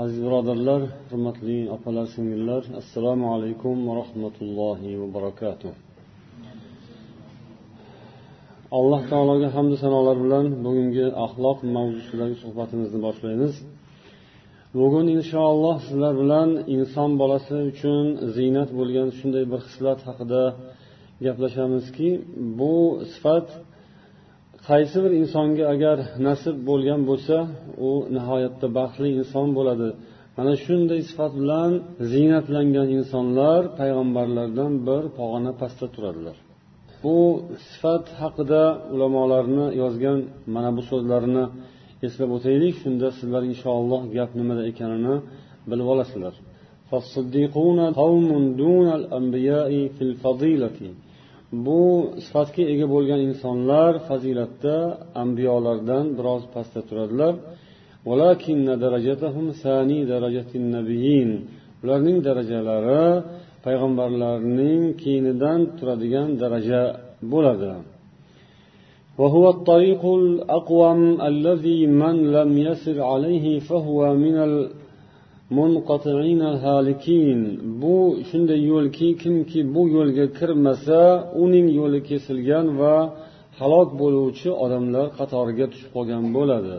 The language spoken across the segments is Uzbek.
Aziz birodarlar hurmatli opalar singillar assalomu alaykum va rahmatullohi va barakatuh. Alloh taologa hamdu sanolar bilan bugungi axloq mavzusidagi suhbatimizni boshlaymiz. Bugun inshaalloh sizlar bilan inson bolasi uchun ziynat bo'lgan shunday bir xislat haqida gaplashamizki bu sifat qaysi bir insonga agar nasib bo'lgan bo'lsa u nihoyatda baxtli inson bo'ladi. Mana shunday sifat bilan ziynatlangan insonlar payg'ambarlardan bir pog'ona pastda turadilar. Bu sifat haqida ulamolarni yozgan mana bu so'zlarini eslab o'taylik. Shunda sizlar inshaalloh gap nimada ekanini bilib olasizlar. bu sifatga ega bo'lgan insonlar fazilatda ambiyolardan biroz pastda turadilar ularning darajalari payg'ambarlarning keyinidan turadigan daraja bo'ladi وهو الطريق الأقوم الذي من لم يسر عليه فهو من munqatiina halikin bu shunday yo'lki kimki bu yo'lga kirmasa uning yo'li kesilgan va halok bo'luvchi odamlar qatoriga tushib qolgan bo'ladi.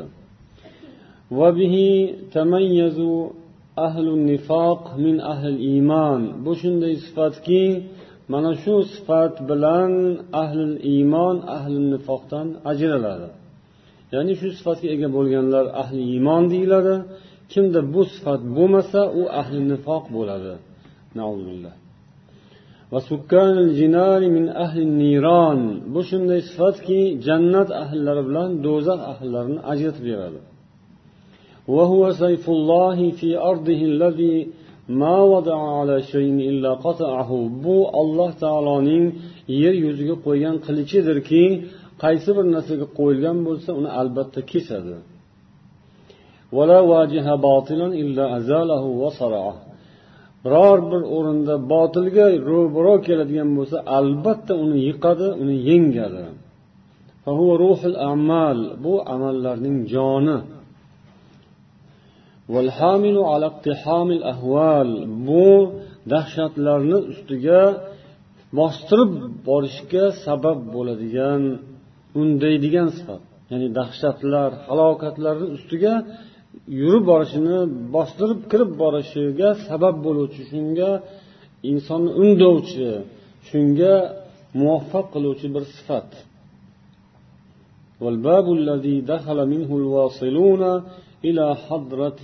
Nifoq min ahli iymon bu shunday sifatki mana shu sifat bilan ahli iymon ahli nifoqdan ajraladi. Ya'ni shu sifatga ega bo'lganlar ahli iymon deyiladi. Kimda bu sifat bo'lmasa u ahli nifoq bo'ladi. Bu shunday sifatki jannat ahllari bilan do'zax ahllarini ajratib beradi. Bu alloh taoloning yer yuziga qo'ygan qilichidirki qaysi bir narsaga qo'yilgan bo'lsa uni albatta kesadi. Biror bir o'rinda botilga ro'baro keladigan bo'lsa albatta uni yiqadi uni yengadi. bu amallarning joni. bu dahshatlarni ustiga bostirib borishga sabab bo'ladigan undaydigan sifat. Ya'ni dahshatlar halokatlarni ustiga yurib borishini bostirib kirib borishiga sabab bo'luvchi shunga insonni undovchi shunga muvaffaq qiluvchi bir sifat والباب الذي دخل منه الواصلون إلى حضرة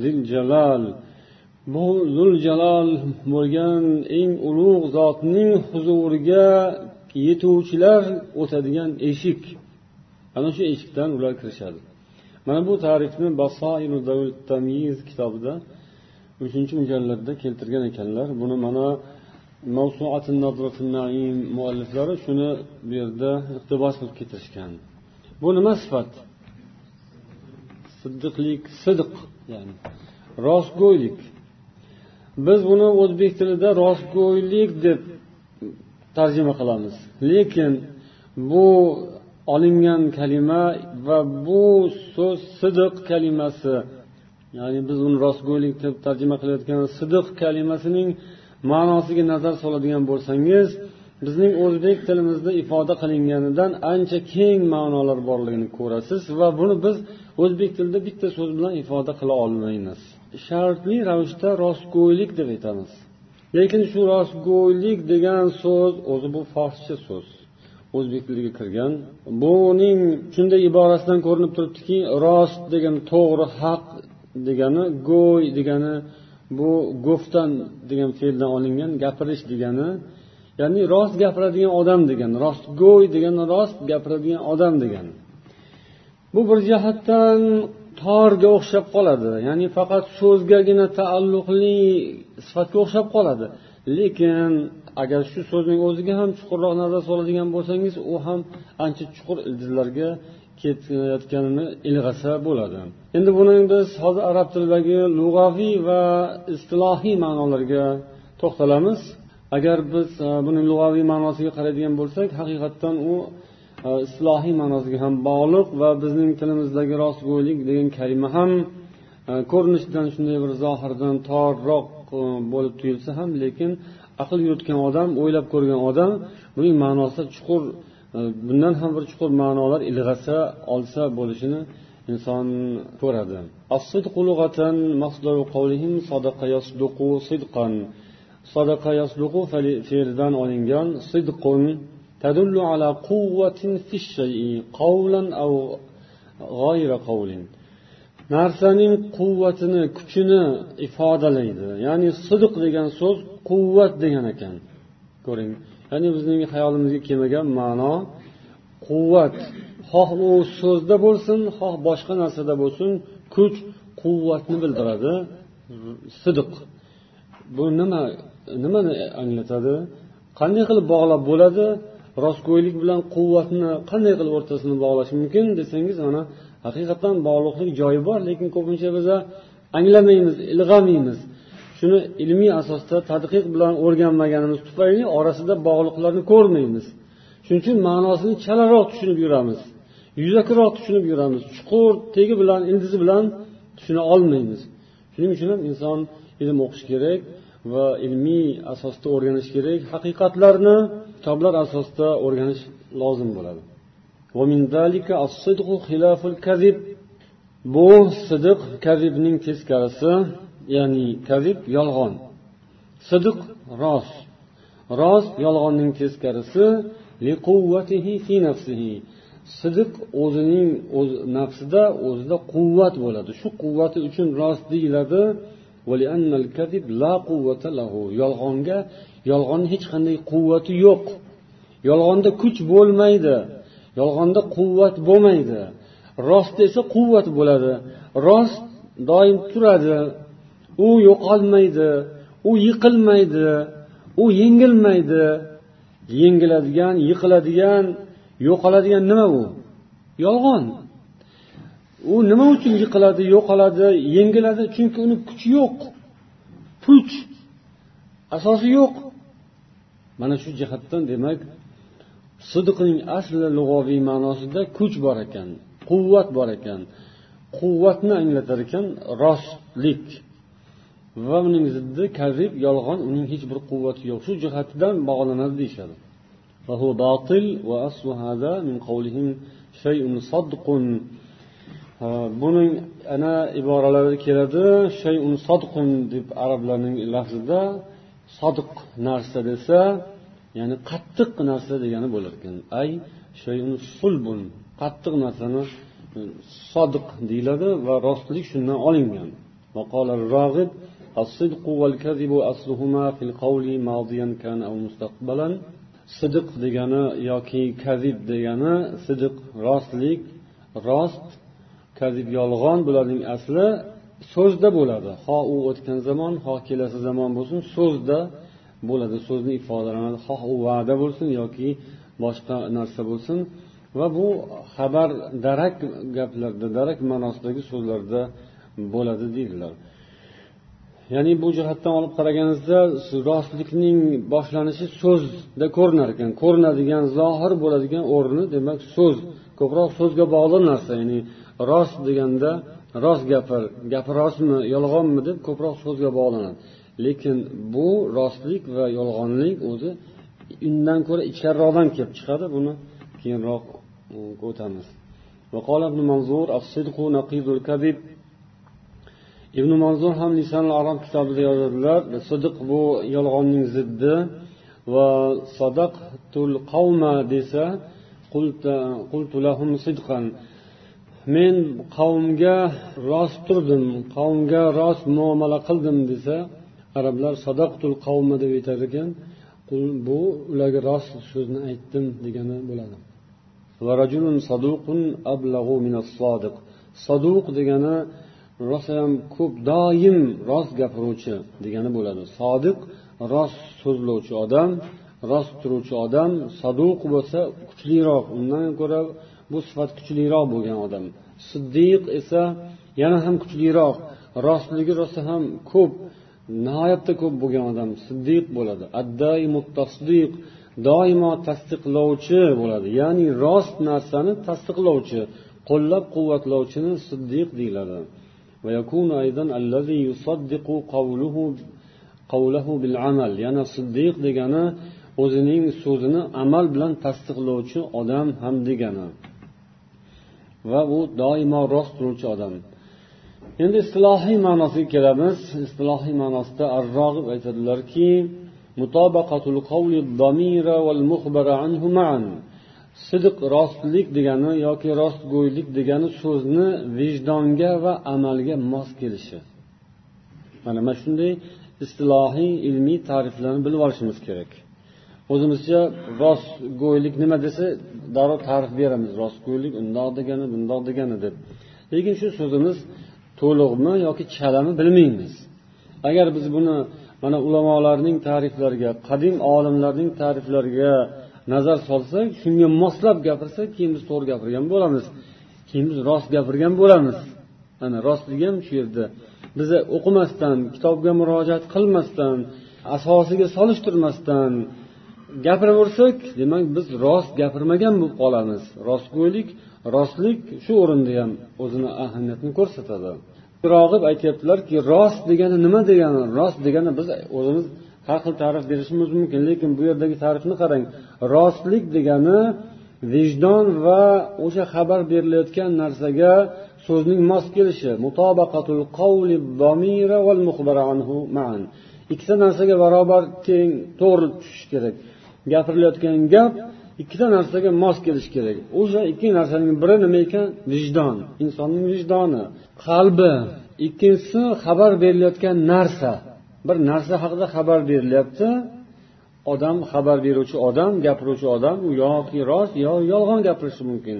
ذي الجلال bu zuljalol bo'lgan eng ulug' zotning huzuriga yetuvchilar o'tadigan eshik ana shu eshikdan ular kirishadi Mana bu tarifni basairu kitobida uchinchi mujalladda keltirgan ekanlar. Buni mana mualliflari shuni bu yerda iqtibos qilib keltirishgan. Bu nima sifat? Siddiqlik sidq ya'ni rostgo'ylik. Biz buni o'zbek tilida rostgo'ylik deb tarjima qilamiz. Lekin bu olingan kalima va bu so'z sidiq kalimasi. Ya'ni biz uni rostgo'ylik deb tarjima qilayotgan sidiq kalimasining ma'nosiga nazar soladigan bo'lsangiz bizning o'zbek tilimizda ifoda qilinganidan ancha keng ma'nolar borligini ko'rasiz va buni biz o'zbek tilida bitta so'z bilan ifoda qila olmaymiz. Shartli ravishda rostgo'ylik deb aytamiz. Lekin shu rostgo'ylik degan so'z o'zi bu forscha so'z. O'zbek tiliga kirgan. Buning shunday iborasidan ko'rinib turibdiki rost degani to'g'ri haq degani go'y degani bu go'ftan degan fe'ldan olingan gapirish degani ya'ni rost gapiradigan odam degani rostgo'y degani rost gapiradigan odam degani. Bu bir jihatdan torga o'xshab qoladi ya'ni faqat so'zgagina taalluqli sifatga o'xshab qoladi. Lekin agar shu so'zning o'ziga ham chuqurroq nazar soladigan bo'lsangiz u ham ancha chuqur ildizlarga ketayotganini ilg'asa bo'ladi. Endi buni biz hozir arab tilidagi lug'aviy va istilohiy ma'nolarga to'xtalamiz. Agar biz e, buni lug'aviy ma'nosiga qaraydigan bo'lsak haqiqatdan u e, istilohiy ma'nosiga ham bog'liq va bizning tilimizdagi rostgo'ylik degan kalima ham e, ko'rinishidan shunday bir zohirdan torroq bo'lib tuyulsa ham lekin aql yuritgan odam o'ylab ko'rgan odam buning ma'nosi chuqur e, bundan ham bir chuqur ma'nolar ilg'asa olsa bo'lishini inson ko'radi. Sadaqa yasduqu fe'lidan olingan sidqun tadullu ala quvvatin fi shay'i qawlan aw g'ayra qawlin. Narsaning quvvatini kuchini ifodalaydi. Ya'ni sidq degan so'z quvvat degan ekan. Ko'ring. Ya'ni bizning hayolimizga kelmagan ma'no quvvat. Xoh u so'zda bo'lsin xoh boshqa narsada bo'lsin kuch quvvatni bildiradi. Sidiq. Bu nima nimani anglatadi? Qanday qilib bog'lab bo'ladi? Rostgo'ylik bilan quvvatni qanday qilib o'rtasini bog'lash mumkin desangiz mana haqiqatdan bog'liqlik joyi bor lekin ko'pincha biza anglamaymiz ilg'amaymiz. Shuni ilmiy asosda tadqiq bilan o'rganmaganimiz tufayli orasida bog'liqlarni ko'rmaymiz. Shuning uchun ma'nosini chalaroq tushunib yuramiz. Yuzakiroq tushunib yuramiz. Chuqur tegi bilan ildizi bilan tushuna olmaymiz. Shuning uchun ham inson ilm o'qish kerak va ilmiy asosda o'rganish kerak. Haqiqatlarni kitoblar asosida o'rganish lozim bo'ladi. Bu sidiq kazibning teskarisi ya'ni kazib yolg'on. Sidiq rost. Rost yolg'onning teskarisi sidiq o'zining o'z nafsida o'zida quvvat bo'ladi. Shu quvvati uchun rost deyiladi. Yolg'onga yolg'onni hech qanday quvvati yo'q. Yolg'onda kuch bo'lmaydi. Yolg'onda quvvat bo'lmaydi. Rostda esa quvvat bo'ladi. Rost doim turadi. U yo'qolmaydi u yiqilmaydi u yengilmaydi. Yengiladigan yiqiladigan yo'qoladigan nima u? Yolg'on. U nima uchun yiqiladi yo'qoladi yengiladi? Chunki uni kuchi yo'q puch asosi yo'q. Mana shu jihatdan demak sidiqning asli lug'aviy ma'nosida kuch bor ekan quvvat bor ekan. Quvvatni anglatar ekan rostlik. va uning ziddi kazib yolg'on uning hech bir quvvati yo'q shu jihatidan bog'lanadi deyishadi buning ana iboralarda keladi shayun sodqun deb arablarning lafzida sodiq narsa desa ya'ni qattiq narsa degani bo'lar ekan ay shayun sulbun qattiq narsani sodiq deyiladi va rostlik shundan olingan وقال الراغب الصدق والكذب أصلهما في القول ماضيا كان أو مستقبلا sidiq degani yoki kazib degani sidiq rostlik rost kazib yolg'on bularning asli so'zda bo'ladi ho u o'tgan zamon ho kelasi zamon bo'lsin so'zda bo'ladi so'zni ifodalanadi xoh u va'da bo'lsin yoki boshqa narsa bo'lsin va bu xabar darak gaplarda darak ma'nosidagi so'zlarda bo'ladi deydilar Ya'ni bu jihatdan olib qaraganingizda rostlikning boshlanishi so'zda ko'rinar ekan. Ko'rinadigan zohir bo'ladigan o'rni demak so'z ko'proq so'zga bog'liq narsa ya'ni rost deganda rost gapir gapi rostmi yolg'onmi deb ko'proq so'zga bog'lanadi. Lekin bu rostlik va yolg'onlik o'zi undan ko'ra ichkariroqdan kelib chiqadi buni keyinroq e, o'tamiz ibn manzur ham lisanul arab kitobida yozadilar sidiq bu yolg'onning ziddi va sadaqtul qavma desa qultu sidqan. Men qavmga rost turdim qavmga rost muomala qildim desa arablar sadaqtul qavma deb aytar ekan. Bu ularga rost so'zni aytdim degani bo'ladi. Saduq degani rosayam ko'p doim rost gapiruvchi degani bo'ladi. Sodiq rost so'zlovchi odam rost turuvchi odam saduq bo'lsa kuchliroq. Undan ko'ra bu sifat kuchliroq bo'lgan odam. Siddiq esa yana ham kuchliroq. Rostligi rosa ham ko'p nihoyatda ko'p bo'lgan odam siddiq bo'ladi. Tasdiq doimo tasdiqlovchi bo'ladi. Ya'ni rost narsani tasdiqlovchi qo'llab quvvatlovchini siddiq deyiladi. ويكون أيضا الذي يصدق قوله قوله بالعمل. يعني صديق دقنا o'zining so'zini amal bilan tasdiqlovchi odam ham degani va u doimo rost turuvchi odam endi istilohiy ma'nosiga kelamiz istilohiy ma'nosida arrog'ib aytadilarki sidq rostlik degani yoki rostgo'ylik degani so'zni vijdonga va amalga mos kelishi. Mana mana shunday istilohiy ilmiy ta'riflarni bilib olishimiz kerak. O'zimizcha rostgo'ylik nima desa darrov ta'rif beramiz. Rostgo'ylik undoq degani bundoq degani deb. Lekin shu so'zimiz to'liqmi yoki chalami bilmaymiz. Agar biz buni mana ulamolarning ta'riflariga qadim olimlarning ta'riflariga nazar solsak shunga moslab gapirsak keyin biz to'g'ri gapirgan bo'lamiz. Keyin biz rost gapirgan bo'lamiz. Ana rostlik ham shu yerda. Biza o'qimasdan kitobga murojaat qilmasdan asosiga solishtirmasdan gapiraversak demak biz rost gapirmagan bo'lib qolamiz. Rostgo'ylik rostlik shu o'rinda ham o'zini ahamiyatini ko'rsatadi. Rog'ib aytyaptilarki rost degani nima degani? Rost degani biz o'zimiz har xil ta'rif berishimiz mumkin lekin bu yerdagi ta'rifni qarang. Rostlik degani vijdon va o'sha xabar berilayotgan narsaga so'zning mos kelishi. Ikkita narsaga barobar teng to'g'ri tushish kerak. Gapirilayotgan gap ikkita narsaga mos kelishi kerak. O'sha ikki narsaning biri nima ekan? Vijdon. Insonning vijdoni. Qalbi. Ikkinchisi xabar berilayotgan narsa. Bir narsa haqida xabar berilyapti. Odam xabar beruvchi odam gapiruvchi odam u yoki rost yo yolg'on gapirishi mumkin.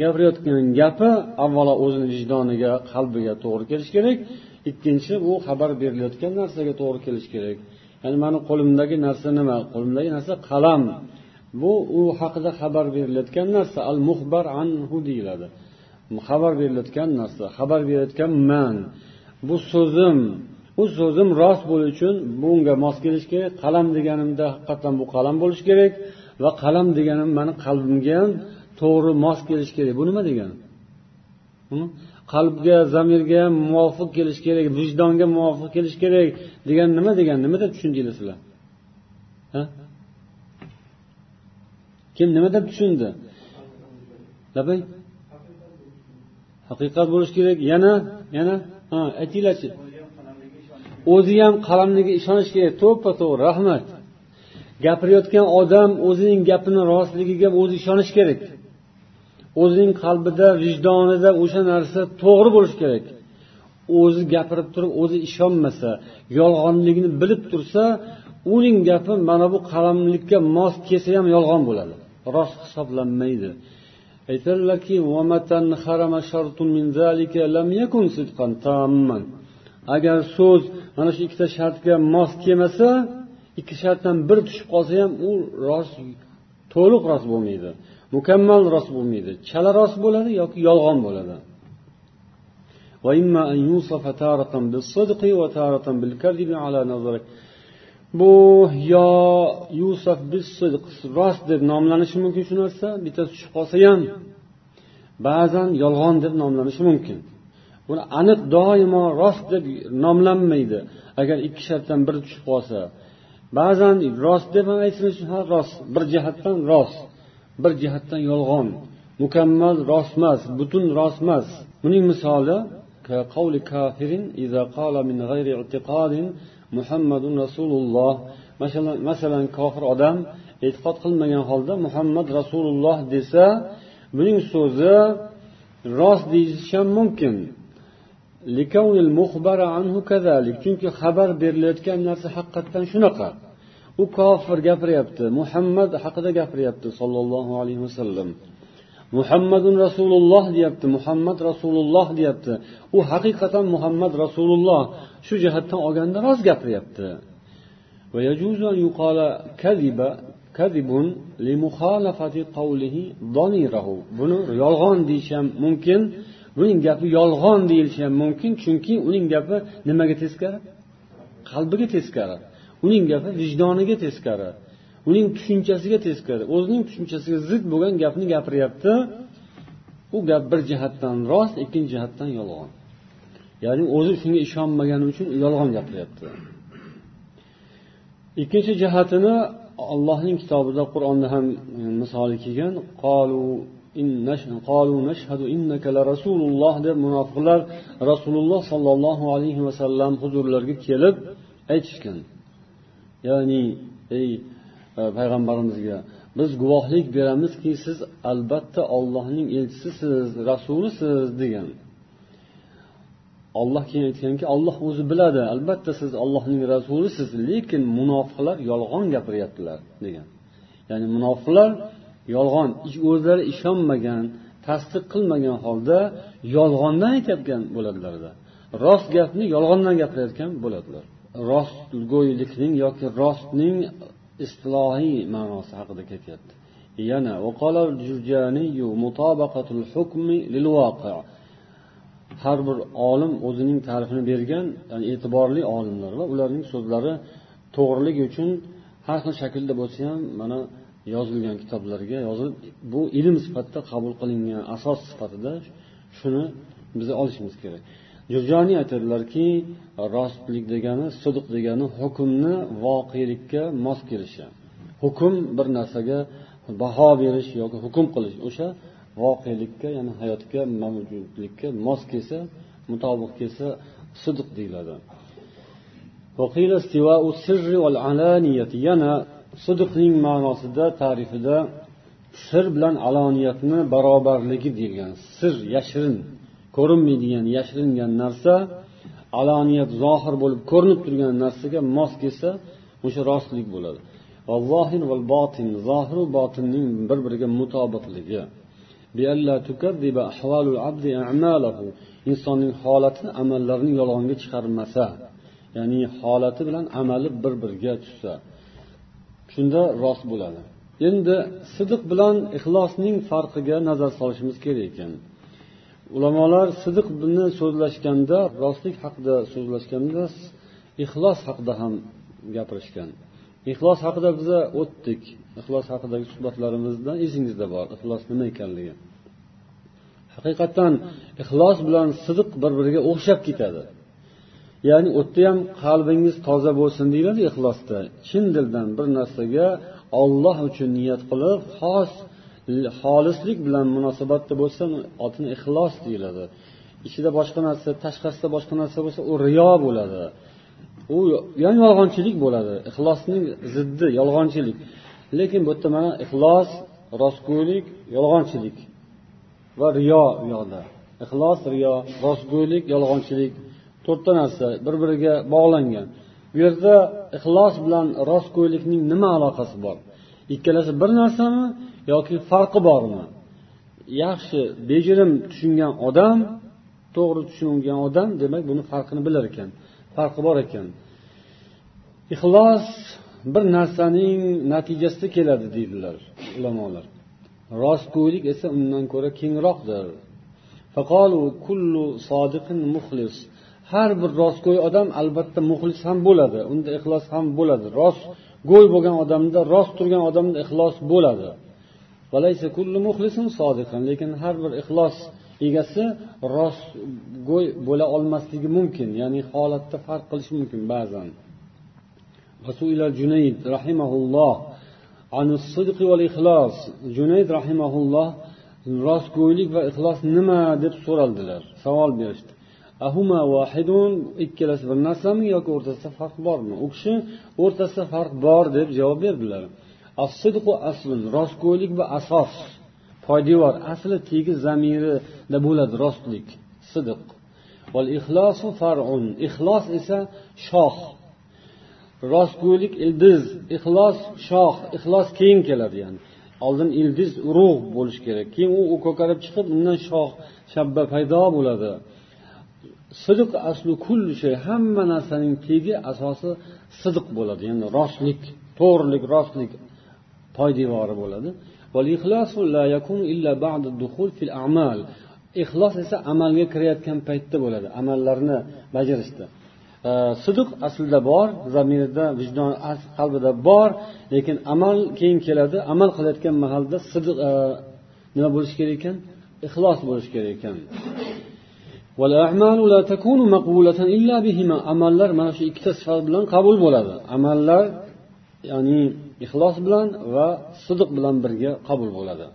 Gapirayotgan gapi avvalo o'zini vijdoniga qalbiga to'g'ri kelishi kerak. Ikkinchi u xabar berilayotgan narsaga to'g'ri kelishi kerak. Ya'ni mani qo'limdagi narsa nima? Qo'limdagi narsa qalam. Bu u haqida xabar berilayotgan narsa al muhbar anhu deyiladi. Xabar berilayotgan narsa xabar berayotgan man. Bu so'zim bu so'zim rost bo'lishi uchun bunga mos kelishi kerak qalam deganimda haqiqatdan bu qalam bo'lishi kerak va qalam deganim mani qalbimga ham to'g'ri mos kelishi kerak. Bu nima degani? Hm? Qalbga zamirga ham muvofiq kelishi kerak vijdonga muvofiq kelishi kerak degani nima degani? Nima deb tushundinglar sizlar kim nima deb tushundi? Labay? Haqiqat bo'lishi kerak. Yana yana ha aytinglarchi. O'zi ham qalamniga ishonish kerak to'ppa to'g'ri rahmat. Gapirayotgan odam o'zining gapini rostligiga o'zi ishonishi kerak. O'zining qalbida vijdonida o'sha narsa to'g'ri bo'lishi kerak. O'zi gapirib turib o'zi ishonmasa yolg'onligini bilib tursa uning gapi mana bu qalamlikka mos kelsa ham yolg'on bo'ladi. Rost hisoblanmaydi. Aytadilarki agar so'z mana shu ikkita shartga mos kelmasa ikki shartdan biri tushib qolsa ham u rost to'liq rost bo'lmaydi. Mukammal rost bo'lmaydi. Chala rost bo'ladi yoki yolg'on bo'ladi. Bu yo yusuf rost deb nomlanishi mumkin shu narsa bittasi tushib qolsa ham ba'zan yolg'on deb nomlanishi mumkin. Buni aniq doimo rost deb nomlanmaydi. Agar ikki shartdan biri tushib qolsa ba'zan rost deb ham aytilishi ha rost. Bir jihatdan rost bir jihatdan yolg'on. Mukammal rost emas butun rost emas buning misoli muhammadun rasululloh. Masalan kofir odam e'tiqod qilmagan holda muhammad rasululloh desa buning so'zi rost deyishi ham mumkin. Chunki xabar berilayotgan narsa haqiqatdan shunaqa u kofir gapiryapti muhammad haqida gapiryapti sollallohu alayhi vasallam muhammadun rasululloh deyapti muhammad rasululloh deyapti u haqiqatan muhammad rasululloh shu jihatdan olganda rost gapiryapti buni yolg'on deyish ham mumkin buning gapi yolg'on deyilishi ham mumkin chunki uning gapi nimaga teskari? Qalbiga teskari. Uning gapi vijdoniga teskari. Uning tushunchasiga teskari. O'zining tushunchasiga zid bo'lgan gapni gapiryapti. U gap bir jihatdan rost ikkinchi jihatdan yolg'on. Ya'ni o'zi shunga ishonmagani uchun yolg'on gapiryapti. Ikkinchi jihatini allohning kitobida qur'onda ham misoli kelgan. Deb munofiqlar rasululloh sollallohu alayhi vasallam huzurlariga kelib aytishgan. Ya'ni ey e, payg'ambarimizga biz guvohlik beramizki siz albatta ollohning elchisisiz rasulisiz degan. Olloh keyin aytganki olloh o'zi biladi albatta siz ollohning rasulisiz lekin munofiqlar yolg'on gapiryaptilar degan. Ya'ni munofiqlar yolg'on o'zlari ishonmagan tasdiq qilmagan holda yolg'ondan aytayotgan bo'ladilarda rost gapni yolg'ondan gapirayotgan bo'ladilar. Rostgo'ylikning yoki rostning istilohiy ma'nosi haqida ketyapti. Yana har bir olim o'zining ta'rifini bergan yani e'tiborli olimlar va ularning so'zlari to'g'riligi uchun har xil shaklda bo'lsa ham mana yozilgan kitoblarga yozilib bu ilm sifatida qabul qilingan asos sifatida shuni biz olishimiz kerak. Jurjoniy aytadilarki rostlik degani sidiq degani hukmni voqelikka mos kelishi. Hukm bir narsaga baho berish yoki hukm qilish o'sha voqelikka ya'ni hayotga mavjudlikka mos kelsa mutobiq kelsa sidiq deyiladi. Yana sidiqning ma'nosida ta'rifida sir bilan aloniyatni barobarligi deyilgan sir yashirin ko'rinmaydigan yashiringan narsa aloniyat zohir bo'lib ko'rinib turgan narsaga mos kelsa o'sha rostlik bo'ladi. Zohir va botin zohiru botinning bir biriga mutobiqligi insonning holati amallarini yolg'onga chiqarmasa ya'ni holati bilan amali bir biriga tushsa. Shunda rost bo'ladi. Endi sidiq bilan ixlosning farqiga nazar solishimiz kerak ekan. Ulamolar sidiqni so'zlashganda rostlik haqida so'zlashganda ixlos haqida ham gapirishgan. Ixlos haqida biza o'tdik. Ixlos haqidagi suhbatlarimizda esingizda bor ixlos nima ekanligi. Haqiqatdan ixlos bilan sidiq bir biriga o'xshab ketadi. Ya'ni u yerda ham qalbingiz toza bo'lsin deyiladi ixlosda. Chin dildan bir narsaga olloh uchun niyat qilib xos xolislik bilan munosabatda bo'lsa otini ixlos deyiladi. Ichida boshqa narsa tashqarisida boshqa narsa bo'lsa u riyo bo'ladi. U ya'ni yolg'onchilik bo'ladi. Ixlosning ziddi yolg'onchilik. Lekin bu yerda mana ixlos rostgo'ylik yolg'onchilik va riyo u yoqda. Ixlos riyo rostgo'ylik yolg'onchilik. To'rtta narsa bir biriga bog'langan. Bu yerda ixlos bilan rostgo'ylikning nima aloqasi bor? Ikkalasi bir narsami yoki farqi bormi? Yaxshi bejirim tushungan odam to'g'ri tushungan odam demak buni farqini bilar ekan farqi bor ekan. Ixlos bir narsaning natijasida keladi deydilar ulamolar. Rostgo'ylik esa undan ko'ra kengroqdir. Har bir rostgo'y odam albatta muxlis ham bo'ladi unda ixlos ham bo'ladi. Rostgo'y bo'lgan odamda rost turgan odamda ixlos bo'ladi. Lekin har bir ixlos egasi rostgo'y bo'la olmasligi mumkin ya'ni holatda farq qilishi mumkin ba'zan. Junayd rahimahulloh sidqi val ixlos. Junayd rahimahulloh rostgo'ylik va ixlos nima deb so'raldilar? Savol berishdi. Ahuma vahidun ikkalasi bir narsami yoki o'rtasida farq bormi? U kishi o'rtasida farq bor deb javob berdilar. Rostgo'ylik bu asos. Poydevor asli tegi zamirida bo'ladi rostlik sidiq ixlos esa shoh rostgo'ylik ildiz ixlos shoh ixlos keyin keladi ya'ni. Oldin ildiz urug' bo'lishi kerak. Keyin u ko'karib chiqib undan shox shabba paydo bo'ladi. Sidiq aslu kulli shay hamma narsaning tegi asosi sidiq bo'ladi. Ya'ni rostlik to'g'rilik rostlik poydevori bo'ladi. Ixlos esa amalga kirayotgan paytda bo'ladi amallarni bajarishda. Sidiq aslida bor zamirida vijdon qalbida bor lekin amal keyin keladi amal qilayotgan mahalda sidiq e, nima bo'lishi kerak ekan? Ixlos bo'lishi kerak ekan. amallar mana shu ikkita sifat bilan qabul bo'ladi amallar ya'ni ixlos bilan va sidiq bilan birga qabul bo'ladi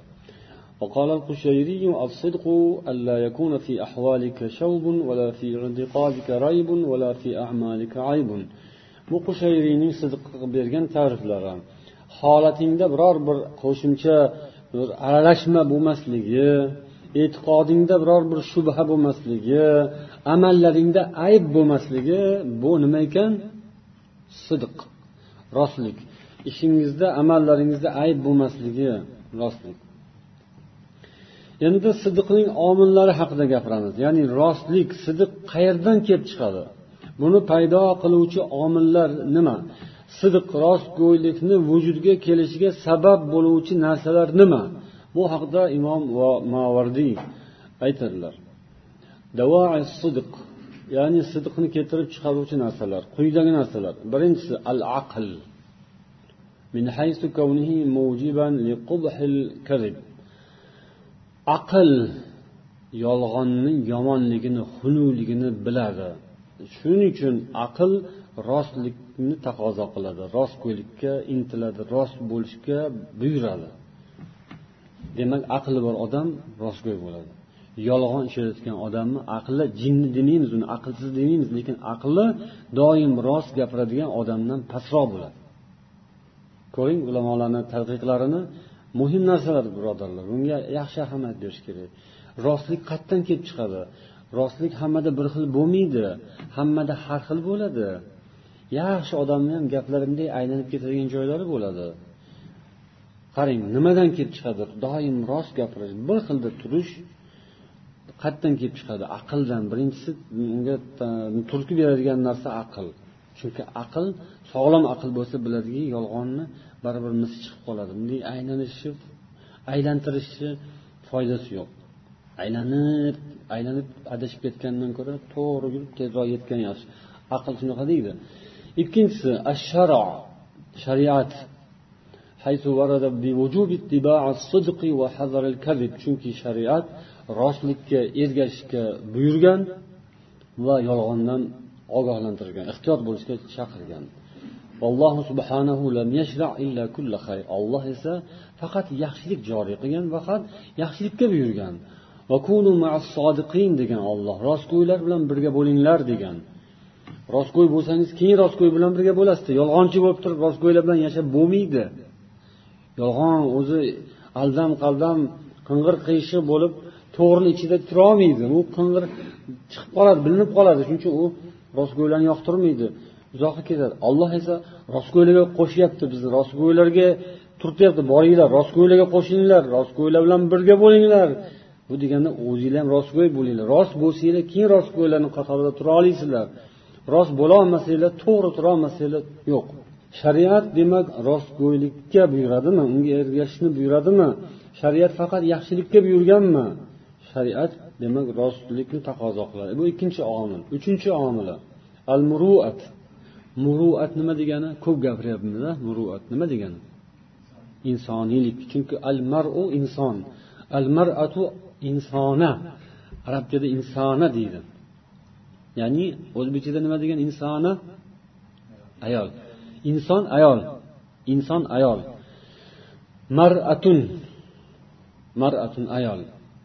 وقال القشيري الصدق ألا يكون في أحوالك شوب ولا في اعتقادك ريب ولا في أعمالك عيب bu qushayriyning sidiq bergan ta'riflari holatingda biror bir qo'shimcha bir aralashma bo'lmasligi e'tiqodingda biror bir shubha bo'lmasligi amallaringda ayb bo'lmasligi bu nima ekan? Sidiq rostlik. Ishingizda amallaringizda ayb bo'lmasligi rostlik. Endi sidiqning omillari haqida gapiramiz. Ya'ni rostlik sidiq qayerdan kelib chiqadi? Buni paydo qiluvchi omillar nima? Sidiq rostgo'ylikni vujudga kelishiga sabab bo'luvchi narsalar nima? bu haqida imom va mavardiy aytadilar sidiq ya'ni sidiqni keltirib chiqaruvchi narsalar quyidagi narsalar birinchisi al aql من حيث كونه موجبا لقبح الكذب aql yolg'onni yomonligini xunukligini biladi shuning uchun aql rostlikni taqozo qiladi rostgo'ylikka intiladi rost bo'lishga buyuradi Demak aqli bor odam rostgo'y bo'ladi. Yolg'on ishlatayotgan odamni aqli jinni demaymiz uni aqlsiz demaymiz lekin aqli doim rost gapiradigan odamdan pastroq bo'ladi. Ko'ring ulamolarni tadqiqlarini muhim narsalar birodarlar. Bunga yaxshi ahamiyat berish kerak. Rostlik qayerdan kelib chiqadi. Rostlik hammada bir xil bo'lmaydi hammada har xil bo'ladi. Yaxshi odamni ham gaplari aylanib ketadigan joylari bo'ladi. Qarang nimadan kelib chiqadi? Doim rost gapirish bir xilda turish qayerdan kelib chiqadi? Aqldan. Birinchisi unga turtki beradigan narsa aql. Chunki aql sog'lom aql bo'lsa biladiki yolg'onni baribir mis chiqib qoladi. Bunday aylanishi aylantirishni foydasi yo'q. Aylanib aylanib adashib ketgandan ko'ra to'g'ri yurib tezroq yetgan yaxshi aql shunaqa deydi. Ikkinchisi asharo shariat. Chunki shariat rostlikka ergashishga buyurgan va yolg'ondan ogohlantirgan ehtiyot bo'lishga chaqirgan. Alloh subhanahu lam yashra illa kulla xayr olloh esa faqat yaxshilik joriy qilgan faqat yaxshilikka buyurgan. Degan olloh rostgo'ylar bilan birga bo'linglar degan. Rostgo'y bo'lsangiz keyin rostgo'y bilan birga bo'lasiz yolg'onchi bo'lib turib rostgo'ylar bilan yashab bo'lmaydi. Yolg'on o'zi aldam qaldam qing'ir qiyshiq bo'lib to'g'rini ichida turolmaydi. U qing'ir chiqib qoladi bilinib qoladi. Shuning uchun u rostgo'ylarni yoqtirmaydi. Uzoqqa ketadi olloh esa rostgo'ylarga qo'shyapti. Bizni rostgo'ylarga turtyapti. Boringlar rostgo'ylarga qo'shilinglar rostgo'ylar bilan birga bo'linglar. Bu deganda o'zinglar ham rostgo'y bo'linglar. Rost bo'lsanglar keyin rostgo'ylarni qatorida tura olasizlar rost bo'lolmasanglar to'g'ri turolmasanglar yo'q. Shariat demak rostgo'ylikka buyuradimi? Unga ergashishni buyuradimi? Shariat faqat yaxshilikka buyurganmi? Shariat demak rostlikni taqozo qiladi. Bu ikkinchi omil. Uchinchi omili al muruat muruat nima degani? Ko'p gapiryapmiz muruat nima degani? Insoniylik. Chunki al maru inson. Al maratu insona. Arabchada insona deydi. Ya'ni o'zbekchada nima degan insona? Ayol. Inson ayol. Inson ayol. Maratun. Maratun ayol.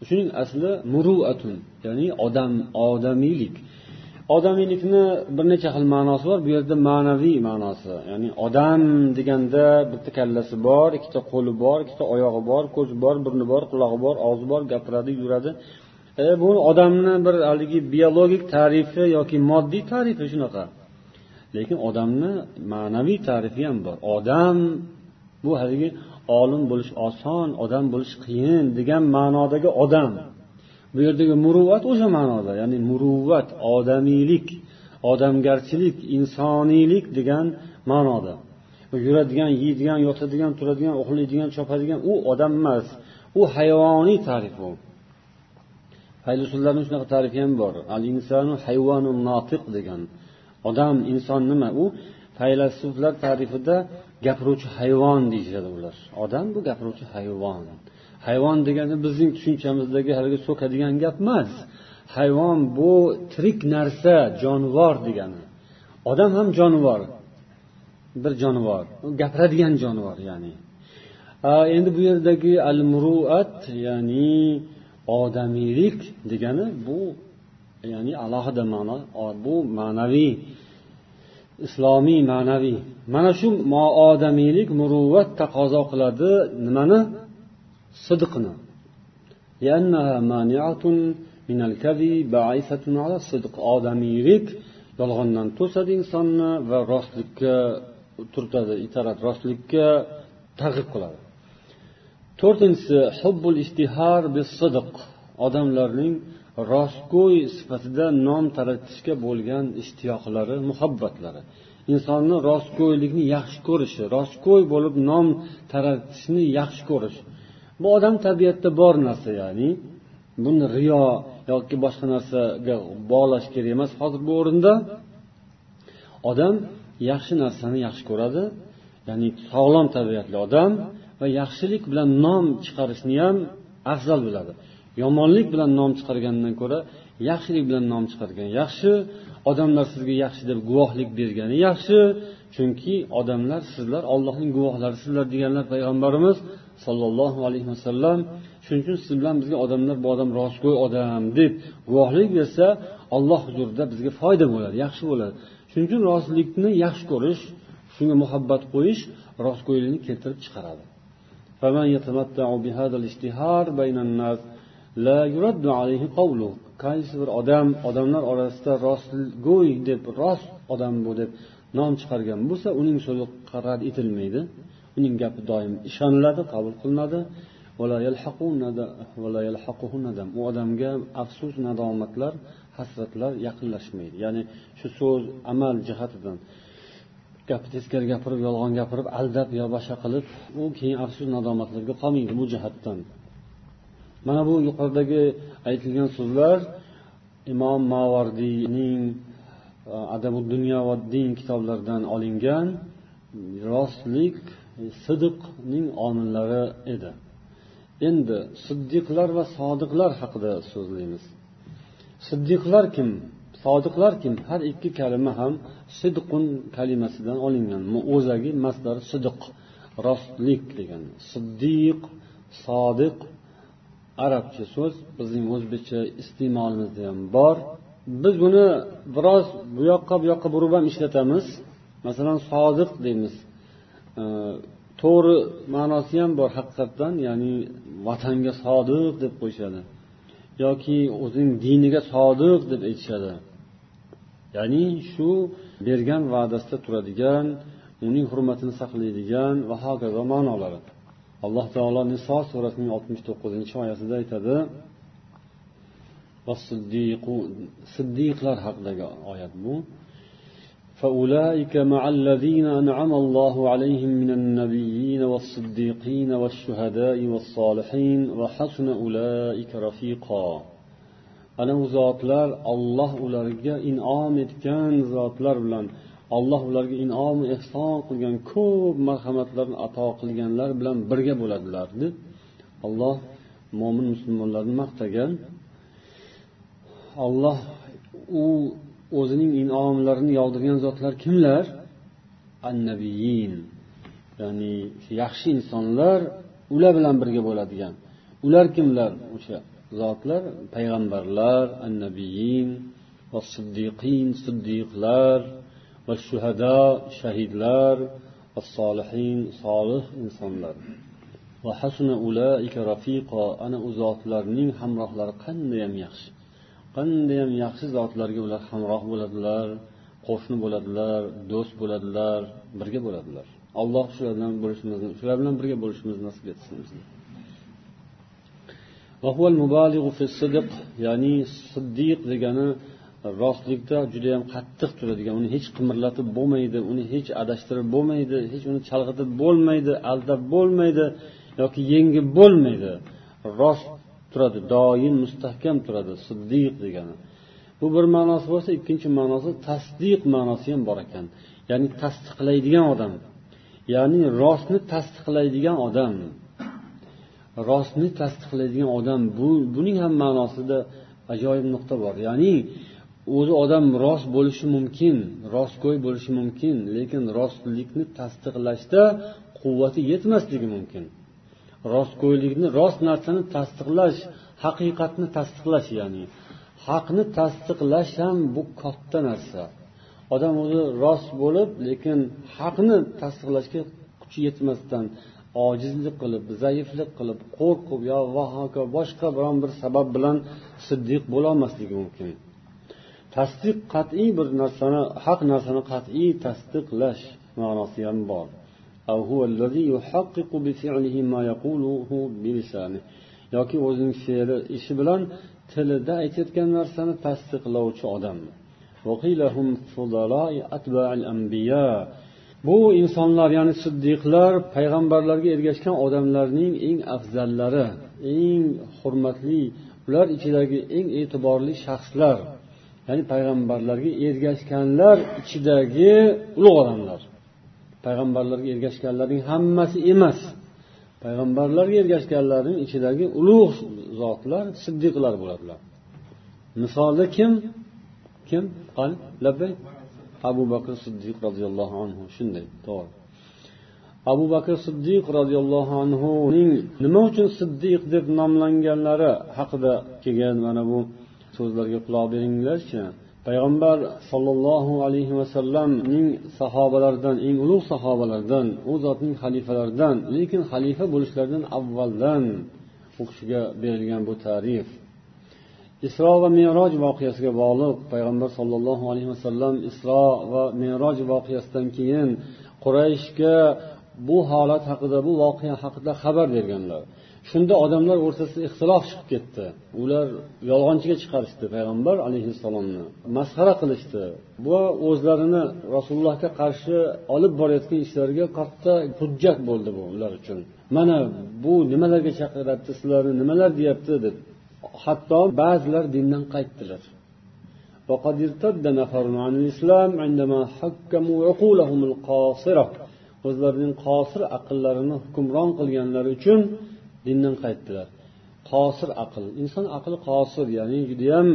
Shuning asli muruatun ya'ni odam odamiylik. Odamiylikni bir necha xil ma'nosi bor. Bu yerda ma'naviy ma'nosi ya'ni odam deganda bitta kallasi bor ikkita qo'li bor ikkita oyog'i bor ko'zi bor burni bor qulog'i bor og'zi bor gapiradi yuradi. E, bu odamni bir haligi biologik tarifi yoki moddiy tarifi shunaqa. Lekin odamni ma'naviy tarifi ham bor. Odam bu haligi olim bo'lish oson odam bo'lish qiyin degan ma'nodagi odam. Bu yerdagi muruvvat o'sha ma'noda ya'ni muruvvat odamiylik odamgarchilik insoniylik degan ma'noda. Yuradigan yeydigan yotadigan turadigan uxlaydigan chopadigan u odam emas u hayvoniy ta'rif u faylusullarni shunaqa tarifi ham bor. Al insanu hayvonu notiq degan. Odam inson nima? U faylasuflar ta'rifida gapiruvchi hayvon deyishadi ular. Odam bu gapiruvchi hayvon. Hayvon degani bizning tushunchamizdagi haligi so'kadigan gap emas. Hayvon bu tirik narsa jonivor degani. Odam ham jonivor bir jonivor gapiradigan jonivor ya'ni. Endi bu yerdagi al muruat ya'ni odamiylik degani bu ya'ni alohida ma'no bu ma'naviy islomiy ma'naviy. Mana shu moodamiylik muruvvat taqozo qiladi nimani? Sidqni. Odamiylik yolg'ondan to'sadi insonni va rostlikka turtadi itaradi rostlikka targ'ib qiladi. To'rtinchisi hubbul ishtihar sidq. Odamlarning rostgo'y sifatida nom taratishga bo'lgan ishtiyoqlari muhabbatlari. Insonni rostgo'ylikni yaxshi ko'rishi rostgo'y bo'lib nom taratishni yaxshi ko'rish. Bu odam tabiatda bor narsa ya'ni buni riyo yoki boshqa narsaga bog'lash kerak emas. Hozir bu o'rinda odam yaxshi narsani yaxshi ko'radi ya'ni sog'lom tabiatli odam va yaxshilik bilan nom chiqarishni ham afzal biladi. Yomonlik bilan nom chiqargandan ko'ra yaxshilik bilan nom chiqargan yaxshi odamlar sizga yaxshi deb guvohlik bergani yaxshi chunki odamlar sizlar ollohning guvohlarisizlar deganlar payg'ambarimiz sollallohu alayhi vasallam shuning uchun siz bilan bizga odamlar bu odam rostgo'y odam deb guvohlik bersa olloh huzurida bizga foyda bo'ladi yaxshi bo'ladi. Shuning uchun rostlikni yaxshi ko'rish shunga muhabbat qo'yish rostgo'ylikni keltirib chiqaradi. Qaysi bir odam odamlar orasida rostgo'y deb rost odam bu deb nom chiqargan bo'lsa uning so'zi rad etilmaydi. Uning gapi doim ishoniladi qabul qilinadi. U odamga afsus nadomatlar hasratlar yaqinlashmaydi. Ya'ni shu so'z amal jihatidan. Gapni teskari gapirib yolg'on gapirib aldab yo boshqa qilib u keyin afsus nadomatlarga qolmaydi bu jihatdan. Mana bu yuqoridagi aytilgan so'zlar imom mavardiyning e, adabu dunyo va din kitoblaridan olingan rostlik sidiqning omillari edi. Endi siddiqlar va sodiqlar haqida so'zlaymiz. Siddiqlar kim? Sodiqlar kim? Har ikki kalima ham sidqun kalimasidan olingan. O'zagi masdar sidiq rostlik degan. Siddiq sodiq arabcha so'z bizning o'zbekcha iste'molimizda ham bor. Biz buni biroz bu yoqqa bu yoqqa burib ham ishlatamiz. Masalan sodiq deymiz. To'g'ri ma'nosi ham bor haqiqatdan ya'ni vatanga sodiq deb qo'yishadi. Yoki o'zining diniga sodiq deb aytishadi. Ya'ni shu bergan va'dasida turadigan uning hurmatini saqlaydigan va hokazo ma'nolari. alloh taolo niso surasining oltmish to'qqizinchi oyasida aytadi siddiqlar haqidagi oyat bu فأولئك مع الذين أنعم الله عليهم من النبيين والصديقين والشهداء والصالحين وحسن أولئك رفيقا ana u zotlar olloh ularga inom etgan zotlar bilan olloh ularga inom ehson qilgan ko'p marhamatlarni ato qilganlar bilan birga bo'ladilar deb olloh mo'min musulmonlarni maqtagan. Olloh u o'zining inomlarini yog'dirgan zotlar kimlar? Annabiyin ya'ni yaxshi insonlar ular bilan birga bo'ladigan. Ular kimlar? O'sha zotlar payg'ambarlar annabiyin va siddiqin siddiqlar. Va shuhado shahidlar va solihin solih insonlar. Va hasuna ulaika rafiqo ana u zotlarning hamrohlari qandayyam yaxshi. Qandayyam yaxshi zotlarga ular hamroh bo'ladilar qo'shni bo'ladilar do'st bo'ladilar birga bo'ladilar. Alloh shular bilan bo'lishimizni shular bilan birga bo'lishimizni nasib etsin bizni ya'ni siddiq degani rostlikda judayam qattiq turadigan uni hech qimirlatib bo'lmaydi uni hech adashtirib bo'lmaydi hech uni chalg'itib bo'lmaydi aldab bo'lmaydi yoki yengib bo'lmaydi. Rost turadi doim mustahkam turadi siddiq degani. Bu bir ma'nosi bo'lsa ikkinchi ma'nosi tasdiq ma'nosi ham bor ekan. Ya'ni tasdiqlaydigan odam. Ya'ni rostni tasdiqlaydigan odam. Rostni tasdiqlaydigan odam. Bu buning ham ma'nosida ajoyib nuqta bor. Ya'ni o'zi odam rost bo'lishi mumkin rostgo'y bo'lishi mumkin lekin rostlikni tasdiqlashda quvvati yetmasligi mumkin. Rostgo'ylikni rost narsani tasdiqlash haqiqatni tasdiqlash ya'ni haqni tasdiqlash ham bu katta narsa. Odam o'zi rost bo'lib lekin haqni tasdiqlashga kuchi yetmasdan ojizlik qilib zaiflik qilib qo'rqib yo va hokazo boshqa biron bir sabab bilan siddiq bo'lolmasligi mumkin. Tasdiq qat'iy bir narsani haq narsani qat'iy tasdiqlash ma'nosi ham bor. Yoki o'zining fe'li ishi bilan tilida aytayotgan narsani tasdiqlovchi odam bu insonlar ya'ni siddiqlar payg'ambarlarga ergashgan odamlarning eng afzallari eng hurmatli ular ichidagi eng e'tiborli shaxslar ya'ni payg'ambarlarga ergashganlar ichidagi ulug' odamlar. Payg'ambarlarga ergashganlarning hammasi emas. Payg'ambarlarga ergashganlarning ichidagi ulug' zotlar siddiqlar bo'ladilar. Misolda kim? Kim? Labbay? Abu bakr siddiq roziyallohu anhu. Shunday. To'g'ri. Abu bakr siddiq roziyallohu anhuning nima uchun siddiq deb nomlanganlari haqida kelgan mana bu so'zlarga quloq beringlarchi. Payg'ambar sollallohu alayhi vasallamning sahobalaridan eng ulug' sahobalardan u zotning xalifalaridan lekin xalifa bo'lishlaridan avvaldan u kishiga berilgan bu tarif. Isro va meroj voqeasiga bog'liq payg'ambar sollallohu alayhi vasallam isro va meroj voqeasidan keyin qurayshga bu holat haqida bu voqea haqida xabar berganlar. Shunda odamlar o'rtasida ixtilof chiqib ketdi. Ular yolg'onchiga chiqarishdi payg'ambar alayhissalomni. Masxara qilishdi. Bu o'zlarini rasulullohga qarshi olib borayotgan ishlariga katta hujjat bo'ldi bu ular uchun. Mana bu nimalarga chaqiryapti sizlarni nimalar deyapti deb hatto ba'zilar dindan qaytdilar. O'zlarining qosir aqllarini hukmron qilganlari uchun dindan qaytdilar. Qosir aql. Inson aqli qosir ya'ni judayam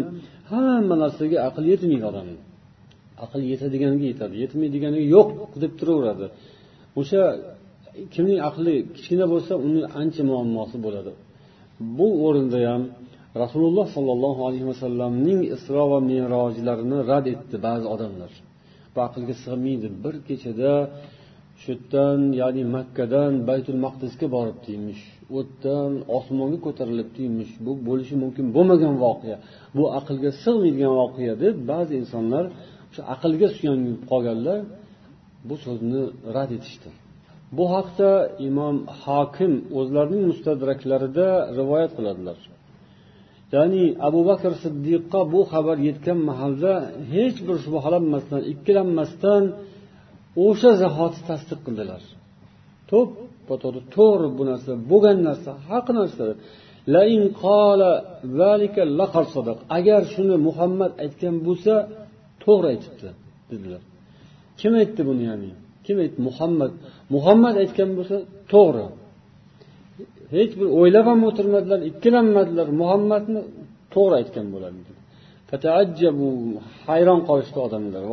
hamma narsaga aql yetmaydi odamni aql yetadiganiga yetadi yetmaydiganiga yo'q deb turaveradi. O'sha kimning aqli kichkina bo'lsa uni ancha muammosi bo'ladi. Bu o'rinda ham rasululloh sollallohu alayhi vasallamning isro va merojlarini rad etdi ba'zi odamlar. Bu aqlga sig'maydi. Bir kechada shu yerdan ya'ni makkadan baytul maqdisga boribdi emish u yerdan osmonga ko'tarilibdi emish bu bo'lishi mumkin bo'lmagan voqea. Bu aqlga sig'maydigan voqea deb ba'zi insonlar o'sha aqlga suyanib qolganlar bu so'zni rad etishdi. Bu haqda imom hokim o'zlarining mustadraklarida rivoyat qiladilar. Ya'ni abu bakr siddiqqa bu xabar yetgan mahalda hech bir shubhalanmasdan ikkilanmasdan o'sha zahoti tasdiq qildilar. To'ppa to'g'ri to'g'ri bu narsa bo'lgan narsa haq narsa. Agar shuni muhammad aytgan bo'lsa to'g'ri aytibdi dedilar. Kim aytdi buni ya'ni? Kim aytdi? Muhammad. Muhammad aytgan bo'lsa to'g'ri. Hech bir o'ylab ham o'tirmadilar ikkilanmadilar. Muhammadni to'g'ri aytgan bo'ladi hayron qolishdi odamlar.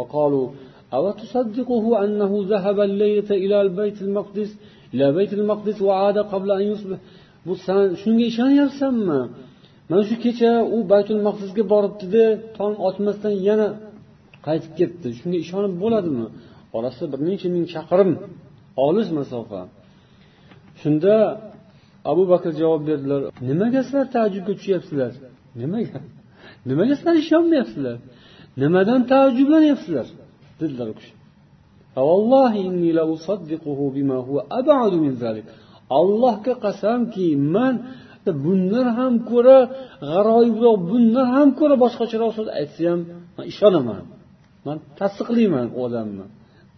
أوتصدقه أنه ذهب الليلة إلى البيت المقدس إلى بيت المقدس وعاد قبل أن يصبح bu san shunga ishonyapsanmi mana shu kecha u baytul maqdisga boribdida tong otmasdan yana qaytib ketdi shunga ishonib bo'ladimi orasi bir necha ming chaqirim olis masofa shunda abu bakr javob berdilar nimaga sizlar taajjubga tushyapsizlar nimaga nimaga sizlar ishonmayapsizlar nimadan taajjublanyapsizlar Dedilar u kishi allohga qasamki man bundan ham ko'ra g'aroyibroq bundan ham ko'ra boshqacharoq so'z aytsa ham man ishonaman. Man tasdiqlayman u odamni.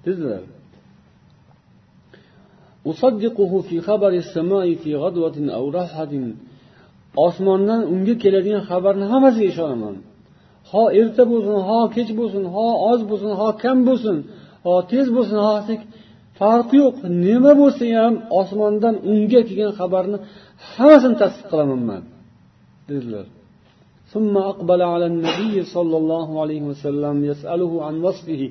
Dedilar osmondan unga keladigan xabarni hammasiga ishonaman. ho erta bo'lsin ho kech bo'lsin ho oz bo'lsin ho kam bo'lsin ho tez bo'lsin ho farqi yo'q nima bo'lsa ham osmondan unga kelgan xabarni hammasini tasdiq qilaman man dedilar ثم أقبل على النبي صلى الله عليه وسلم يسأله عن وصفه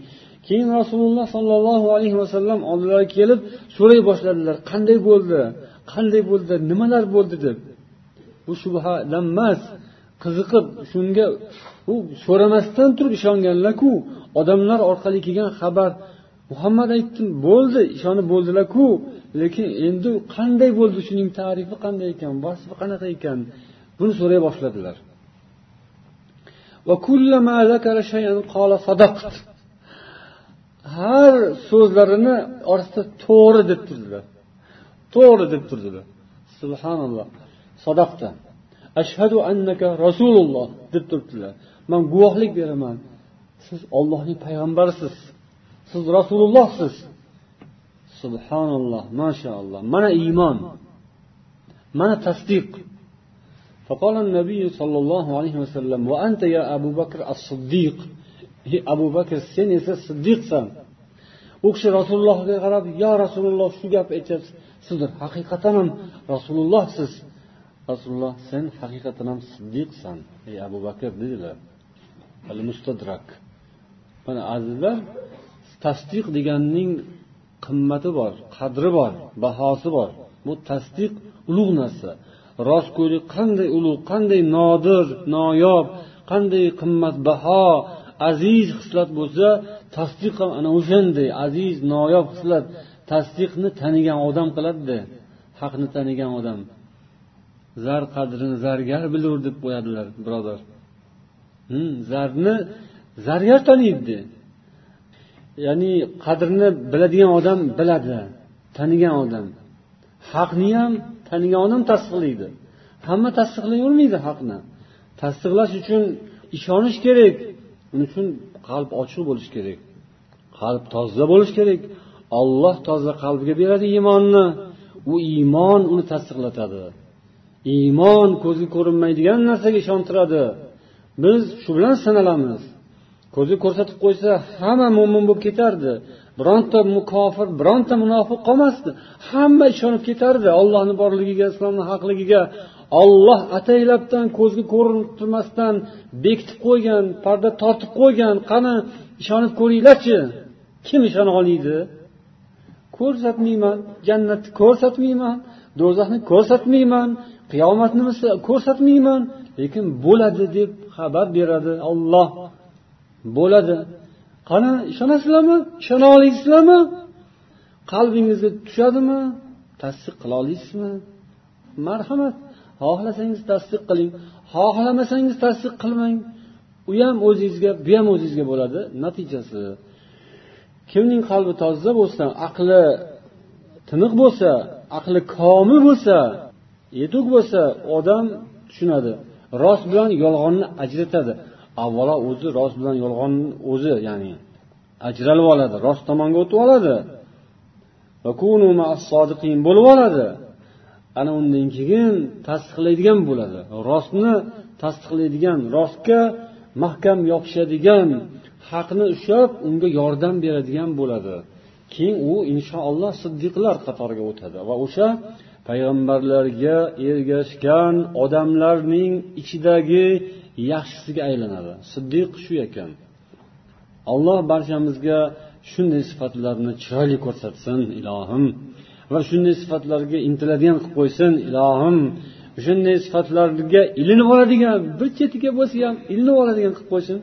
keyin rasululloh sollallohu alayhi vasallam oldilariga kelib so'ray boshladilar qanday bo'ldi qanday bo'ldi nimalar bo'ldi deb bu shubhadan emas Qiziqib shunga u so'ramasdan turib ishonganlarku odamlar orqali kelgan xabar muhammad aytdi bo'ldi ishonib bo'ldilarku lekin endi qanday bo'ldi shuning tarifi qanday ekan vasfi qanaqa ekan buni so'ray boshladilar. Har so'zlarini orasida to'g'ri deb turdilar. To'g'ri deb turdilar. Subhanalloh. Sadaqda ashhadu annaka rasululloh deb turibdilar man guvohlik beraman siz ollohning payg'ambarisiz siz rasulullohsiz subhanalloh mashaalloh mana iymon mana tasdiq فقال النبي صلى الله عليه وسلم وأنت يا أبو بكر الصديق abu bakr sen esa siddiqsan u kishi rasulullohga qarab yo rasululloh shu gapni aytyapsiz siz haqiqatan ham rasulullohsiz Rasululloh sen haqiqatan ham siddiqsan. Ey abu bakr dedilar al mustadrak mana azizlar tasdiq deganning qimmati bor qadri bor bahosi bor. Bu tasdiq ulug' narsa. Rostgo'ylik qanday ulug' qanday nodir noyob qanday qimmatbaho aziz xislat bo'lsa tasdiq ham ana o'shanday aziz noyob xislat. Tasdiqni tanigan odam qiladida haqni tanigan odam. Zar qadrini zargar bilur deb qo'yadilar birodar. Hmm, zarni zargar taniydi ya'ni qadrini biladigan odam biladi tanigan odam. Haqni ham tanigan odam tasdiqlaydi. Hamma tasdiqlayvermaydi haqni. Tasdiqlash uchun ishonish kerak uning uchun qalb ochiq bo'lishi kerak. Qalb toza bo'lishi kerak. Olloh toza qalbga beradi iymonni. U iymon uni tasdiqlatadi. Iymon ko'zga ko'rinmaydigan narsaga ishontiradi. Biz shu bilan sanalamiz. Ko'zi ko'rsatib qo'ysa hamma mo'min bo'lib ketardi. Bironta mukofir bironta munofiq qolmasdi. Hamma ishonib ketardi. Ollohni borligiga islomni haqligiga. Olloh ataylabdan ko'zga ko'rintirmasdan bekitib qo'ygan parda tortib qo'ygan qani ishonib ko'ringlarchi. Kim ishona olmaydi? Ko'rsatmayman jannatni ko'rsatmayman do'zaxni ko'rsatmayman qiyomatni ko'rsatmayman lekin bo'ladi deb xabar beradi olloh bo'ladi. Qani ishonasizlarmi? Ishona olasizlarmi qalbingizga tushadimi? Tasdiq qila olasizmi? Marhamat. Xohlasangiz tasdiq qiling. Xohlamasangiz tasdiq qilmang. U ham o'zingizga bu ham o'zingizga bo'ladi. Natijasi kimning qalbi toza bo'lsa aqli tiniq bo'lsa aqli komil bo'lsa yetuk bo'lsa odam tushunadi. Rost bilan yolg'onni ajratadi. Avvalo o'zi rost bilan yolg'onni o'zi ya'ni ajralib oladi rost tomonga o'tib oladi. Bo'lib oladi. Ana undan keyin tasdiqlaydigan bo'ladi. Rostni tasdiqlaydigan rostga mahkam yopishadigan haqni ushlab unga yordam beradigan bo'ladi. Keyin u inshaalloh siddiqlar qatoriga o'tadi va o'sha payg'ambarlarga ergashgan odamlarning ichidagi yaxshisiga aylanadi. Siddiq shu ekan. Alloh barchamizga shunday sifatlarni chiroyli ko'rsatsin ilohim. Va shunday sifatlarga intiladigan qilib qo'ysin ilohim. Shunday sifatlarga ilinib oladigan bir chetiga bo'lsa ham ilinib oladigan qilib qo'ysin.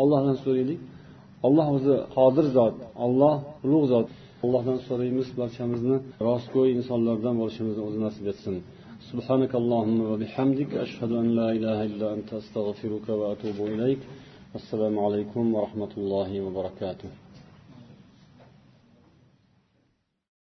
Allohdan so'raylik. Alloh o'zi qodir zot alloh ulug' zot. allohdan so'raymiz barchamizni rostgo'y insonlardan bo'lishimizni o'zi nasib etsin سبحانك اللهم وبحمدك أشهد أن لا إله إلا أنت أستغفرك وأتوب إليك السلام عليكم ورحمة الله وبركاته